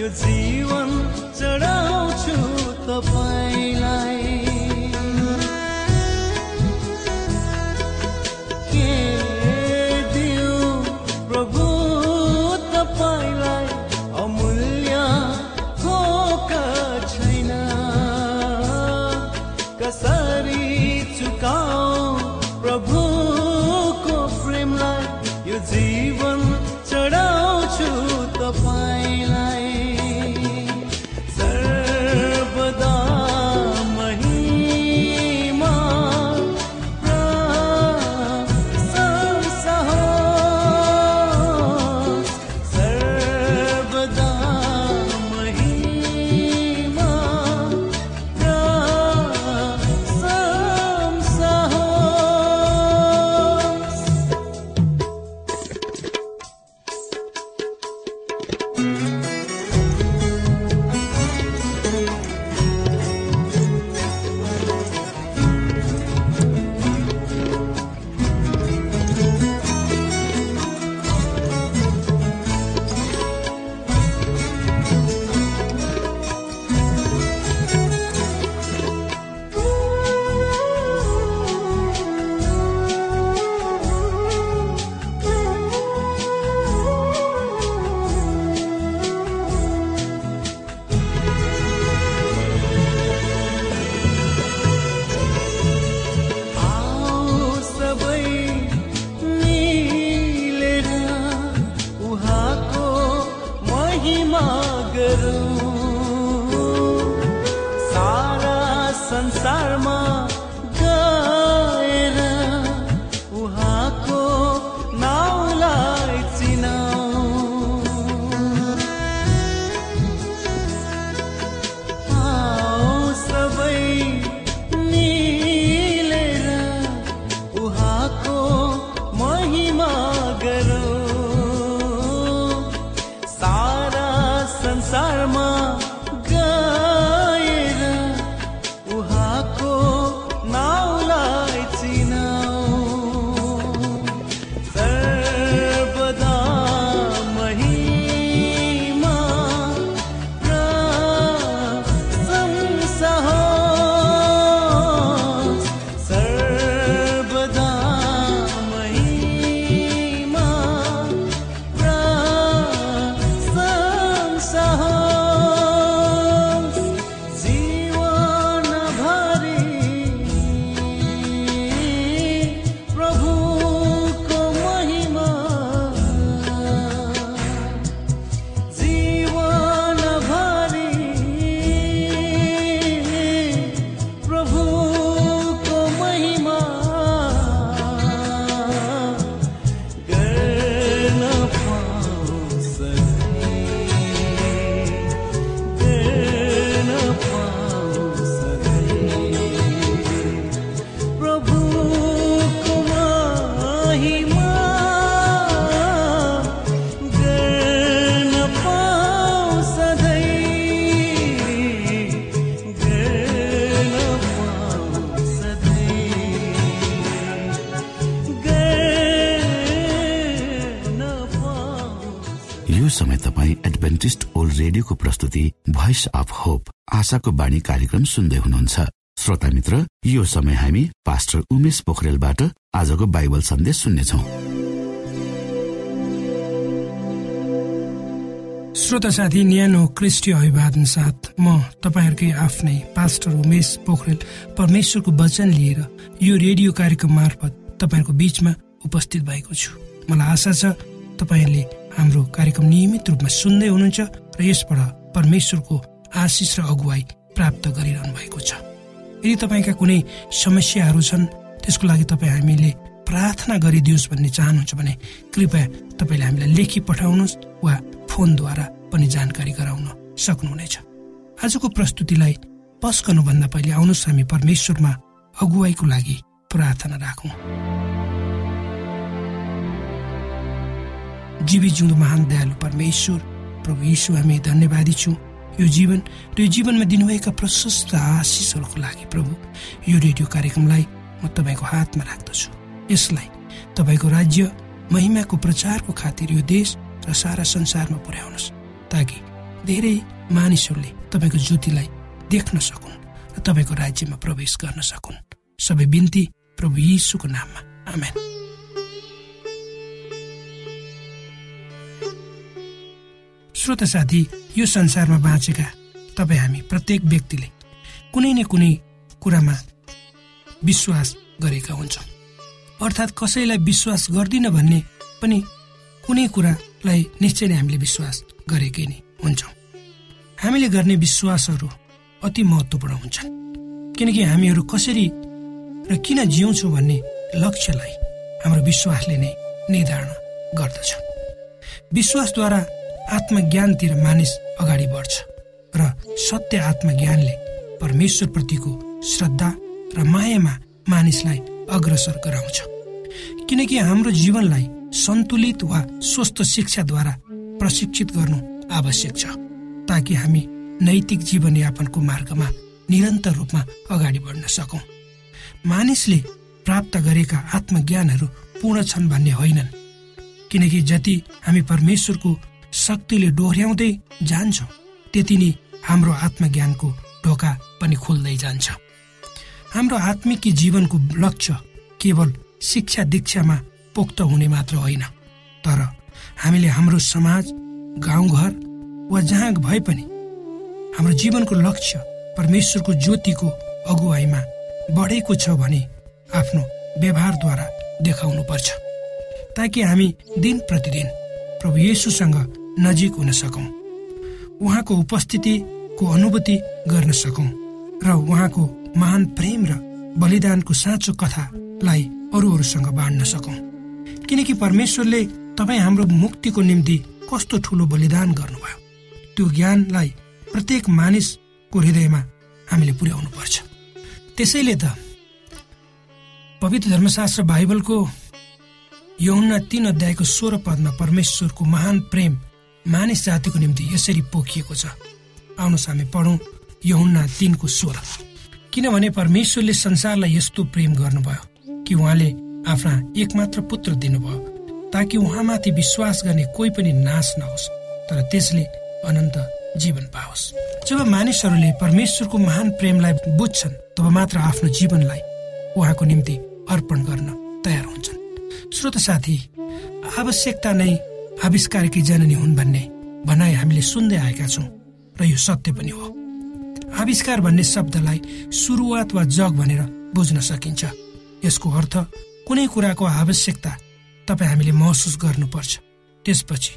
यो जीवन चढाउँछु तपाईँलाई। sorry संसारमा रेडियोको प्रस्तुति भोइस अफ होप आशाको बाणी कार्यक्रम सुन्दै हुनुहुन्छ। श्रोता मित्र यो समय हामी पास्टर उमेश पोखरेलबाट आजको बाइबल सन्देश सुन्नेछौ। श्रोता साथी न्यानो क्रिस्टी अभिवादन साथ म तपाईँहरूकै आफ्नै पास्टर उमेश पोखरेल परमेश्वरको वचन लिएर यो रेडियो कार्यक्रम मार्फत तपाईँहरूको बीचमा उपस्थित भएको छु। मलाई आशा छ तपाईँहरूले हाम्रो कार्यक्रम नियमित रूपमा सुन्दै हुनुहुन्छ र यसबाट परमेश्वरको आशिष र अगुवाई प्राप्त गरिरहनु भएको छ। यदि तपाईँका कुनै समस्याहरू छन् त्यसको लागि तपाईँ हामीले प्रार्थना गरिदियोस् भन्ने चाहनुहुन्छ भने कृपया तपाईँले हामीलाई लेखी पठाउनुहोस् वा फोनद्वारा पनि जानकारी गराउन सक्नुहुनेछ। आजको प्रस्तुतिलाई पस गर्नुभन्दा पहिले आउनुहोस् हामी परमेश्वरमा अगुवाईको लागि प्रार्थना राखौँ। जीवी जिउँदो महान दयालु परमेश्वर प्रभु यीशु हामी धन्यवादी छौँ। यो जीवन र यो जीवनमा दिनुभएका प्रशस्त आशिषहरूको लागि प्रभु यो रेडियो कार्यक्रमलाई म तपाईँको हातमा राख्दछु। यसलाई तपाईँको राज्य महिमाको प्रचारको खातिर यो देश र सारा संसारमा पुर्याउनुहोस् ताकि धेरै मानिसहरूले तपाईँको ज्योतिलाई देख्न सकुन् र तपाईँको राज्यमा प्रवेश गर्न सकुन्। सबै बिन्ती प्रभु यीशुको नाममा। आमेन। श्रोत साथी यो संसारमा बाँचेका तपाईँ हामी प्रत्येक व्यक्तिले कुनै न कुनै कुरामा विश्वास गरेका हुन्छौँ। अर्थात् कसैलाई विश्वास गर्दिन भन्ने पनि कुनै कुरालाई निश्चय नै हामीले विश्वास गरेकै नै हुन्छौँ। हामीले गर्ने विश्वासहरू अति महत्त्वपूर्ण हुन्छन्। किनकि हामीहरू कसरी र किन जिउँछौँ भन्ने लक्ष्यलाई हाम्रो विश्वासले नै निर्धारण गर्दछ। विश्वासद्वारा आत्मज्ञानतिर मानिस अगाडि बढ्छ र सत्य आत्मज्ञानले परमेश्वरप्रतिको श्रद्धा र मायामा मानिसलाई अग्रसर गराउँछ। किनकि हाम्रो जीवनलाई सन्तुलित वा स्वस्थ शिक्षाद्वारा प्रशिक्षित गर्नु आवश्यक छ ताकि हामी नैतिक जीवनयापनको मार्गमा निरन्तर रूपमा अगाडि बढ्न सकौँ। मानिसले प्राप्त गरेका आत्मज्ञानहरू पूर्ण छन् भन्ने होइनन्। किनकि जति हामी परमेश्वरको शक्तिले डोर्याउँदै जान्छौँ। त्यति नै हाम्रो आत्मज्ञानको ढोका पनि खोल्दै जान्छ। हाम्रो आत्मिक जीवनको लक्ष्य केवल शिक्षा दीक्षामा पोख्त हुने मात्र होइन। तर हामीले हाम्रो समाज गाउँघर वा जहाँ भए पनि हाम्रो जीवनको लक्ष्य परमेश्वरको ज्योतिको अगुवाईमा बढेको छ भने आफ्नो व्यवहारद्वारा देखाउनु पर्छ ताकि हामी दिन प्रतिदिन प्रभु येसुसँग नजिक हुन सकौँ। उहाँको उपस्थितिको अनुभूति गर्न सकौँ र उहाँको महान प्रेम र बलिदानको साँचो कथालाई अरूहरूसँग बाँड्न सकौँ। किनकि परमेश्वरले तपाईँ हाम्रो मुक्तिको निम्ति कस्तो ठुलो बलिदान गर्नुभयो त्यो ज्ञानलाई प्रत्येक मानिसको हृदयमा हामीले पुर्याउनु पर्छ त्यसैले त पवित्र धर्मशास्त्र बाइबलको यौना तीन अध्यायको सोह्र पदमा परमेश्वरको महान प्रेम मानिस जातिको निम्ति यसरी पोखिएको छ। आउनुहोस् हामी पढौँ यहुन्ना तिनको सोह्र किनभने परमेश्वरले संसारलाई यस्तो प्रेम गर्नुभयो कि उहाँले आफ्ना एकमात्र पुत्र दिनुभयो ताकि उहाँमाथि विश्वास गर्ने कोही पनि नाश नहोस् तर त्यसले अनन्त जीवन पाओस्। जब मानिसहरूले परमेश्वरको महान प्रेमलाई बुझ्छन् तब मात्र आफ्नो जीवनलाई उहाँको निम्ति अर्पण गर्न तयार हुन्छन्। श्रोत साथी आवश्यकता नै आविष्कारकी जननी हुन् भन्ने भनाइ हामीले सुन्दै आएका छौँ र यो सत्य पनि हो। आविष्कार भन्ने शब्दलाई सुरुवात वा जग भनेर बुझ्न सकिन्छ। यसको अर्थ कुनै कुराको आवश्यकता तपाईँ हामीले महसुस गर्नुपर्छ। त्यसपछि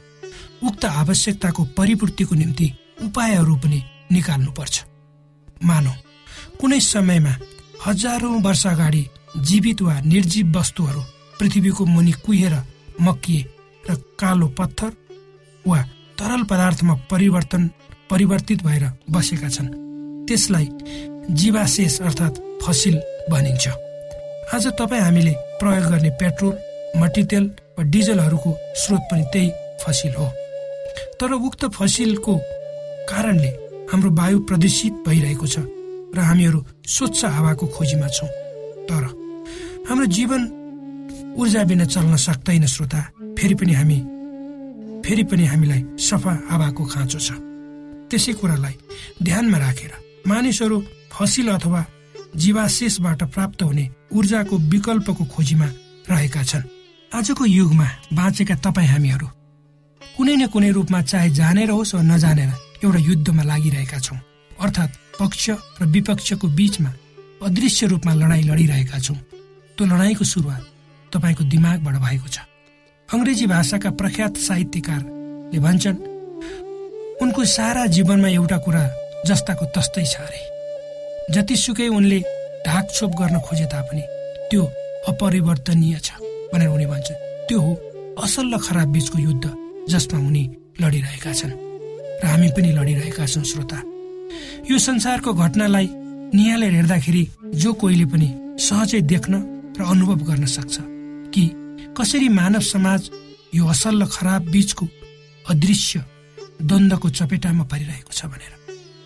उक्त आवश्यकताको परिपूर्तिको निम्ति उपायहरू पनि निकाल्नुपर्छ। मानौ कुनै समयमा हजारौं वर्ष अगाडि जीवित वा निर्जीव वस्तुहरू पृथ्वीको मुनि कुहेर मकिए र कालो पत्थर वा तरल पदार्थमा परिवर्तन परिवर्तित भएर बसेका छन्। त्यसलाई जीवाशेष अर्थात् फसिल भनिन्छ। आज तपाईँ हामीले प्रयोग गर्ने पेट्रोल मट्टितेल वा डिजलहरूको स्रोत पनि त्यही फसिल हो। तर उक्त फसिलको कारणले हाम्रो वायु प्रदूषित भइरहेको छ र हामीहरू स्वच्छ हावाको खोजीमा छौँ। तर हाम्रो जीवन ऊर्जा बिना चल्न सक्दैन श्रोता। फेरि पनि हामी फेरि पनि हामीलाई सफा हावाको खाँचो छ। त्यसै कुरालाई ध्यानमा राखेर मानिसहरू फसिल अथवा जीवाशेषबाट प्राप्त हुने ऊर्जाको विकल्पको खोजीमा रहेका छन्। आजको युगमा बाँचेका तपाईँ हामीहरू कुनै न कुनै रूपमा चाहे जानेर होस् वा नजानेर एउटा युद्धमा लागिरहेका छौँ। अर्थात् पक्ष र विपक्षको बीचमा अदृश्य रूपमा लडाईँ लडिरहेका छौँ। त्यो लडाईँको सुरुवात तपाईँको दिमागबाट भएको छ। अङ्ग्रेजी भाषाका प्रख्यात साहित्यकारले भन्छन् उनको सारा जीवनमा एउटा कुरा जस्ताको तस्तै छ अरे। जतिसुकै उनले ढाकछोप गर्न खोजे तापनि त्यो अपरिवर्तनीय छ भनेर उनी भन्छन्। त्यो हो असल र खराब बीचको युद्ध जसमा उनी लडिरहेका छन्। र हामी पनि लडिरहेका छौँ श्रोता। यो संसारको घटनालाई निहालेर हेर्दाखेरि जो कोहीले पनि सहजै देख्न र अनुभव गर्न सक्छ कि कसरी मानव समाज यो असल र खराब बीचको अदृश्य द्वन्द्वको चपेटामा परिरहेको छ भनेर।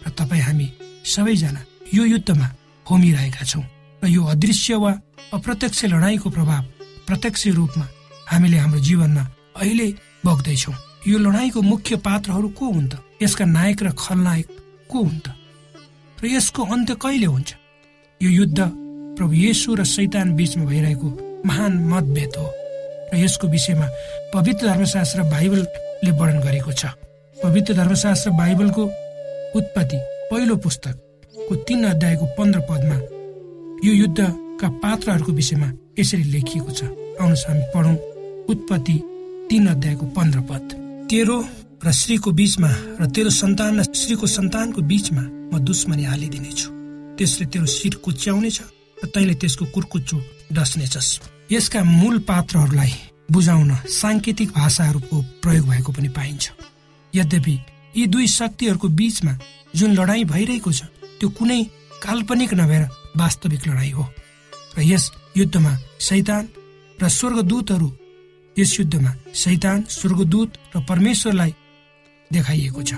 र तपाईँ हामी सबैजना यो युद्धमा होमिरहेका छौँ र यो अदृश्य वा अप्रत्यक्ष लडाईँको प्रभाव प्रत्यक्ष रूपमा हामीले हाम्रो जीवनमा अहिले बग्दैछौँ यो लडाईँको मुख्य पात्रहरू को हुन् त? यसका नायक र खलनायक को हुन् त? र यसको अन्त्य कहिले हुन्छ? यो युद्ध प्रभु येसु र सैतान बीचमा भइरहेको महान मतभेद हो। र यसको विषयमा पवित्र धर्मशास्त्र बाइबलले वर्णन गरेको छ। पवित्र धर्मशास्त्र बाइबलको उत्पत्ति पहिलो पुस्तकको तीन अध्यायको पन्ध्र पदमा यो युद्धका पात्रहरूको विषयमा यसरी लेखिएको छ। आउनुहोस् हामी पढौँ उत्पत्ति तीन अध्यायको पन्ध्र पद। तेरो र श्रीको बीचमा र तेरो सन्तान र श्रीको सन्तानको बीचमा म दुश्मनी हालिदिनेछु। त्यसले तेरो शिर कुच्याउनेछ र तैँले त्यसको कुर्कुच्चो डस्नेछस्। यसका मूल पात्रहरूलाई बुझाउन साङ्केतिक भाषाहरूको प्रयोग भएको पनि पाइन्छ। यद्यपि यी दुई शक्तिहरूको बीचमा जुन लडाईँ भइरहेको छ त्यो कुनै काल्पनिक नभएर वास्तविक लडाईँ हो। र यस युद्धमा सैतान र स्वर्गदूतहरू यस युद्धमा सैतान स्वर्गदूत र परमेश्वरलाई देखाइएको छ।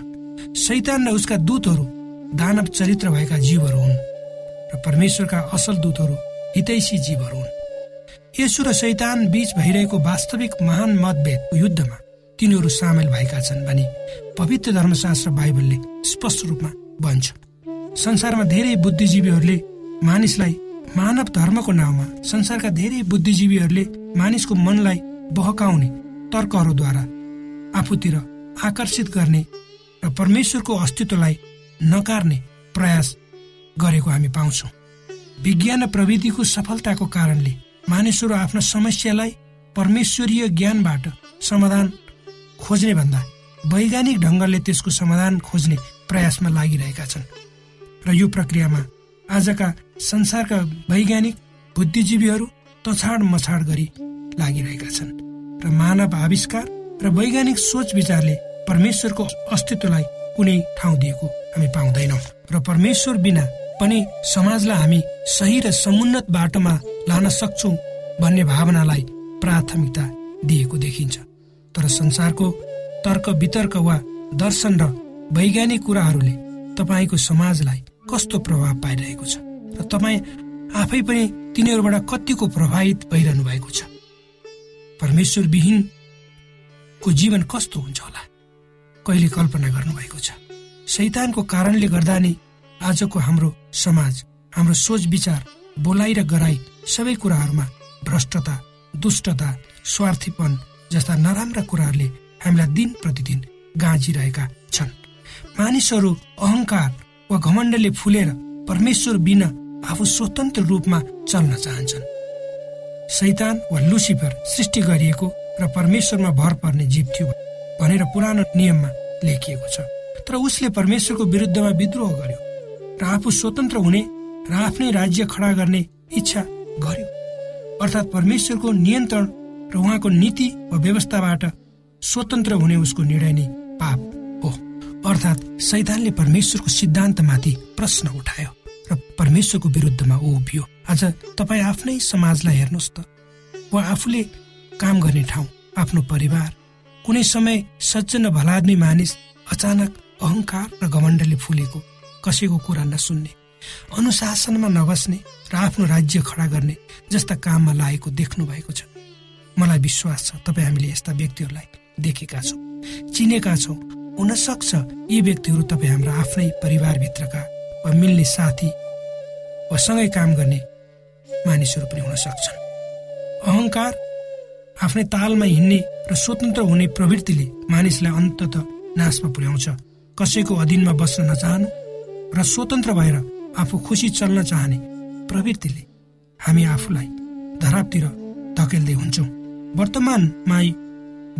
सैतान र उसका दूतहरू दानव चरित्र भएका जीवहरू हुन् र परमेश्वरका असल दूतहरू हितैषी जीवहरू हुन्। यसु र सैतान बीच भइरहेको वास्तविक महान मतभेदको युद्धमा तिनीहरू सामेल भएका छन् भने पवित्र धर्मशास्त्र बाइबलले स्पष्ट रूपमा भन्छ। संसारमा धेरै बुद्धिजीवीहरूले मानिसलाई मानव धर्मको नाउँमा संसारका धेरै बुद्धिजीवीहरूले मानिसको मनलाई बहकाउने तर्कहरूद्वारा आफूतिर आकर्षित गर्ने र परमेश्वरको अस्तित्वलाई नकार्ने प्रयास गरेको हामी पाउँछौँ। विज्ञान र प्रविधिको सफलताको कारणले मानिसहरू आफ्ना समस्यालाई परमेश्वरीय ज्ञानबाट समाधान खोज्ने भन्दा वैज्ञानिक ढङ्गले त्यसको समाधान खोज्ने प्रयासमा लागिरहेका छन्। र यो प्रक्रियामा आजका संसारका वैज्ञानिक बुद्धिजीवीहरू तछाड मछाड गरी लागिरहेका छन् र मानव आविष्कार र वैज्ञानिक सोच विचारले परमेश्वरको अस्तित्वलाई कुनै ठाउँ दिएको हामी पाउँदैनौँ। र परमेश्वर बिना पनि समाजलाई हामी सही र समुन्नत बाटोमा लान सक्छौँ भन्ने भावनालाई प्राथमिकता दिएको देखिन्छ। तर संसारको तर्क वितर्क वा दर्शन र वैज्ञानिक कुराहरूले तपाईँको समाजलाई कस्तो प्रभाव पाइरहेको छ र तपाईँ आफै पनि तिनीहरूबाट कतिको प्रभावित भइरहनु भएको छ? परमेश्वर विहीनको जीवन कस्तो हुन्छ होला? कहिले कल्पना गर्नुभएको छ? शैतानको कारणले गर्दा नै आजको हाम्रो समाज हाम्रो सोच विचार बोलाइ र गराई सबै कुराहरूमा भ्रष्टता दुष्टता स्वार्थीपन जस्ता नराम्रा कुराहरूले हामीलाई दिन प्रतिदिन गाँजिरहेका छन्। मानिसहरू अहङ्कार वा घमण्डले फुलेर परमेश्वर बिना आफू स्वतन्त्र रूपमा चल्न चाहन्छन्। सैतान वा लुसिफर सृष्टि गरिएको र परमेश्वरमा भर पर्ने जीव थियो भनेर पुरानो नियममा लेखिएको छ। तर उसले परमेश्वरको विरुद्धमा विद्रोह गर्यो। र आफू स्वतन्त्र हुने र आफ्नै राज्य खडा गर्ने इच्छा गर्यो। अर्थात् परमेश्वरको नियन्त्रण र उहाँको नीति वा व्यवस्थाबाट स्वतन्त्र हुने उसको निर्णय नै पाप हो। अर्थात् सैतानले परमेश्वरको सिद्धान्तमाथि प्रश्न उठायो र परमेश्वरको विरुद्धमा ऊ उभियो। आज तपाईँ आफ्नै समाजलाई हेर्नुहोस् त। वा आफूले काम गर्ने ठाउँ आफ्नो परिवार कुनै समय सज्जन भलाद्मी मानिस अचानक अहङ्कार र घमण्डले फुलेको कसैको कुरा नसुन्ने अनुशासनमा नबस्ने र आफ्नो राज्य खडा गर्ने जस्ता काममा लागेको देख्नु भएको छ। मलाई विश्वास छ तपाईँ हामीले यस्ता व्यक्तिहरूलाई देखेका छौँ चिनेका छौँ। हुनसक्छ यी व्यक्तिहरू तपाईँ हाम्रो आफ्नै परिवारभित्रका वा मिल्ने साथी वा सँगै काम गर्ने मानिसहरू पनि हुन सक्छन् अहङ्कार आफ्नै तालमा हिँड्ने र स्वतन्त्र हुने प्रवृत्तिले मानिसलाई अन्तत नाशमा पुर्याउँछ। कसैको अधीनमा बस्न नचाहनु र स्वतन्त्र भएर आफू खुसी चल्न चाहने प्रवृत्तिले हामी आफूलाई धरापतिर धकेल्दै हुन्छौँ। वर्तमानमा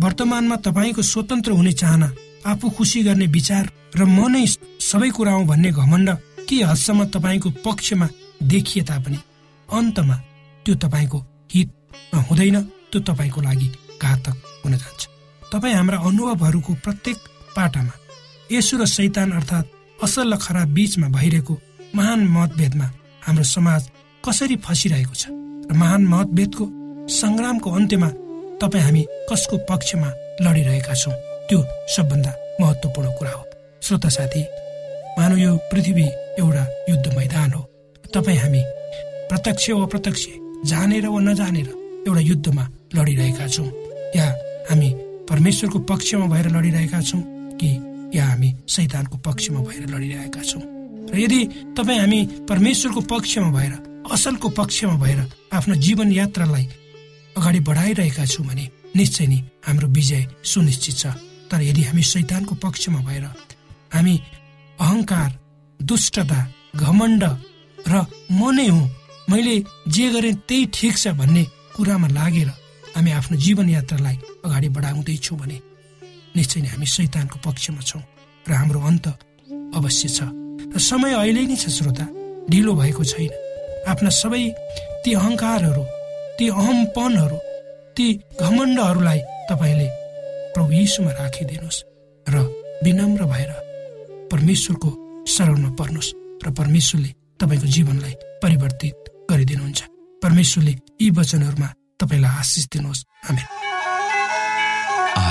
वर्तमानमा तपाईँको स्वतन्त्र हुने चाहना आफू खुसी गर्ने विचार र म नै सबै कुरा हो भन्ने घमण्ड के हदसम्म तपाईँको पक्षमा देखिए तापनि अन्तमा त्यो तपाईँको हितमा हुँदैन त्यो तपाईँको लागि घातक हुन जान्छ। तपाईँ हाम्रा अनुभवहरूको प्रत्येक पाटामा यसो र शैतान अर्थात् असल र खराब बीचमा भइरहेको महान मतभेदमा हाम्रो समाज कसरी फसिरहेको छ र महान मतभेदको सङ्ग्रामको अन्त्यमा तपाईँ हामी कसको पक्षमा लडिरहेका छौँ? त्यो सबभन्दा महत्त्वपूर्ण कुरा हो। श्रोता साथी मानव यो पृथ्वी एउटा युद्ध मैदान हो। तपाईँ हामी प्रत्यक्ष वा प्रत्यक्ष जानेर वा नजानेर एउटा युद्धमा लडिरहेका छौँ। या हामी परमेश्वरको पक्षमा भएर लडिरहेका छौँ कि या हामी सैतानको पक्षमा भएर लडिरहेका छौँ। र यदि तपाईँ हामी परमेश्वरको पक्षमा भएर असलको पक्षमा भएर आफ्नो जीवन यात्रालाई अगाडि बढाइरहेका छौँ भने निश्चय नै हाम्रो विजय सुनिश्चित छ। तर यदि हामी सैतानको पक्षमा भएर हामी अहङ्कार दुष्टता घमण्ड र म नै हुँ मैले जे गरेँ त्यही ठिक छ भन्ने कुरामा लागेर हामी आफ्नो जीवन यात्रालाई अगाडि बढाउँदैछौँ भने निश्चय नै हामी शैतानको पक्षमा छौँ र हाम्रो अन्त अवश्य छ। र समय अहिले नै छ श्रोता। ढिलो भएको छैन। आफ्ना सबै ती अहङ्कारहरू ती अहमपनहरू ती घमण्डहरूलाई तपाईँले प्रभु यीशुमा राखिदिनुहोस् र विनम्र भएर परमेश्वरको शरणमा पर्नुहोस् र परमेश्वरले तपाईँको जीवनलाई परिवर्तित गरिदिनुहुन्छ। परमेश्वरले यी वचनहरूमा तपाईँलाई आशिष दिनुहोस्। हामी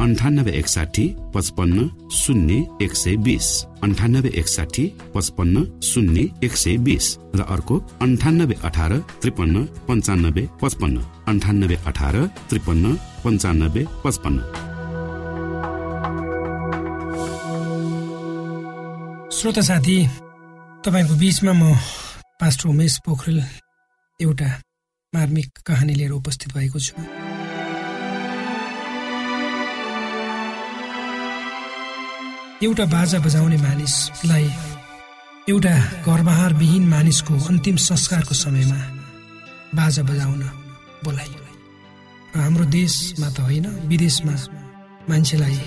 अन्ठानब्बे एकसाठी पचपन्न शून्य एक सय बिस. अन्ठानब्बे एकसाठी पचपन्न शून्य एक सय बिस. र अर्को अन्ठानब्बे अठार त्रिपन्न पन्चानब्बे पचपन्न. अन्ठानब्बे अठार त्रिपन्न पन्चानब्बे पचपन्न. श्रोता साथी तपाईँको बिचमा म पास्टर उमेश पोखरेल एउटा मार्मिक कहानी लिएर उपस्थित भएको छु। एउटा बाजा बजाउने मानिसलाई एउटा घरबहार विहीन मानिसको अन्तिम संस्कारको समयमा बाजा बजाउन बोलाइयो। र हाम्रो देशमा त होइन विदेशमा मान्छेलाई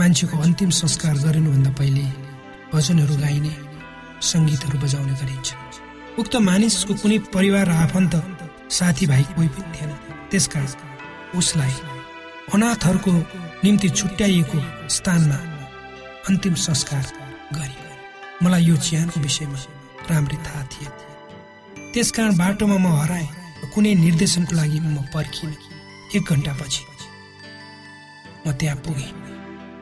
मान्छेको अन्तिम संस्कार गरिनुभन्दा पहिले भजनहरू गाइने सङ्गीतहरू बजाउने गरिन्छ। उक्त मानिसको कुनै परिवार र आफन्त साथीभाइ कोही पनि थिएन। त्यसकारण उसलाई अनाथहरूको निम्ति छुट्याइएको स्थानमा अन्तिम संस्कार गरे। मलाई यो चिहानको विषयमा राम्रै थाहा थिएन त्यसकारण बाटोमा म हराएँ कुनै निर्देशनको लागि म पर्खिनँ एक घन्टापछि म त्यहाँ पुगेँ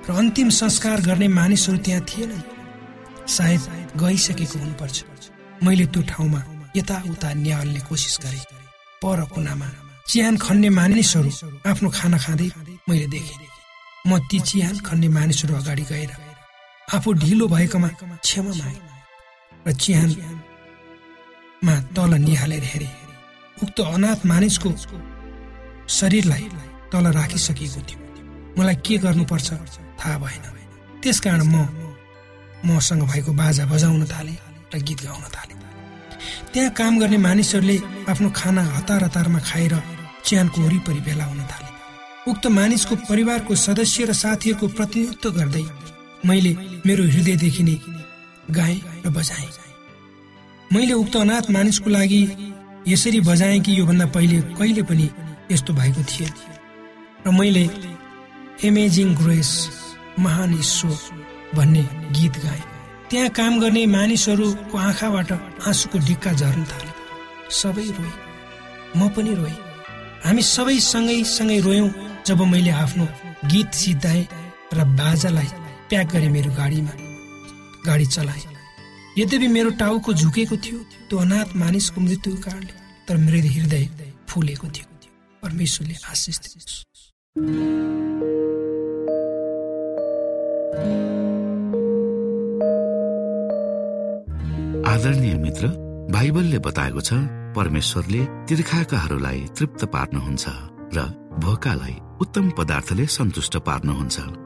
र अन्तिम संस्कार गर्ने मानिसहरू त्यहाँ थिएन। सायद गइसकेको हुनुपर्छ। मैले त्यो ठाउँमा यताउता निहाल्ने कोसिस गरेँ। पर कुनामा चिहान खन्ने मानिसहरू आफ्नो खाना खाँदै मैले देखेँ। म ती चिहान खन्ने मानिसहरू अगाडि गएर आफू ढिलो भएकोमा क्षमा मागे र चिहानमा तल निहालेर हेरे। उक्त अनाथ मानिसको शरीरलाई तल राखिसकिएको थियो। मलाई के गर्नुपर्छ थाहा भएन। त्यसकारण म मसँग भएको बाजा बजाउन थाले र गीत गाउन थाले। त्यहाँ काम गर्ने मानिसहरूले आफ्नो खाना हतार हतारमा खाएर च्यानको वरिपरि भेला हुन थाले। उक्त मानिसको परिवारको सदस्य र साथीहरूको प्रतिनिधित्व गर्दै मैले मेरो हृदयदेखि नै गाएँ र बजाएँ। मैले उक्त अनाथ मानिसको लागि यसरी बजाएँ कि योभन्दा पहिले कहिले पनि यस्तो भएको थिएन। र मैले एमेजिङ ग्रेस महान ईश्वर भन्ने गीत गाएँ। त्यहाँ काम गर्ने मानिसहरूको आँखाबाट आँसुको ढिक्का झर्न थाले। सबै रोए। म पनि रोएँ। हामी सबै सँगै सँगै रोयौँ जब मैले आफ्नो गीत सिद्धाएँ र बाजालाई प्याक गरे मेरो गाडीमा। गाडी चलाए। यद्यपि मेरो टाउको झुकेको थियो त्यो अनाथ मानिसको मृत्युको कारणले तर मेरो हृदय फुलेको थियो। परमेश्वरले आशिष आदरणीय मित्र बाइबलले बताएको छ परमेश्वरले तिर्खाकाहरूलाई तृप्त पार्नुहुन्छ र भोकालाई उत्तम पदार्थले सन्तुष्ट पार्नुहुन्छ।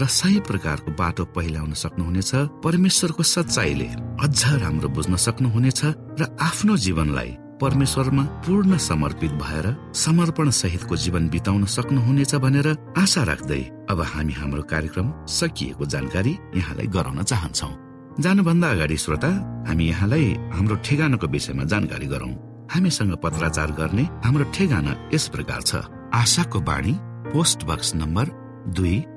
र सही प्रकारको बाटो पहिल्याउन सक्नुहुनेछ परमेश्वरको सच्चाइले अझ राम्रो बुझ्न सक्नुहुनेछ र आफ्नो जीवनलाई परमेश्वरमा पूर्ण समर्पित भएर समर्पण सहितको जीवन बिताउन सक्नुहुनेछ भनेर आशा राख्दै अब हामी हाम्रो कार्यक्रम सकिएको जानकारी यहाँलाई गराउन चाहन्छौ। जानुभन्दा अगाडि श्रोता हामी यहाँलाई हाम्रो ठेगानाको विषयमा जानकारी गरौं। हामीसँग पत्राचार गर्ने हाम्रो ठेगाना यस प्रकार छ। आशाको बाणी पोस्ट बक्स नम्बर दुई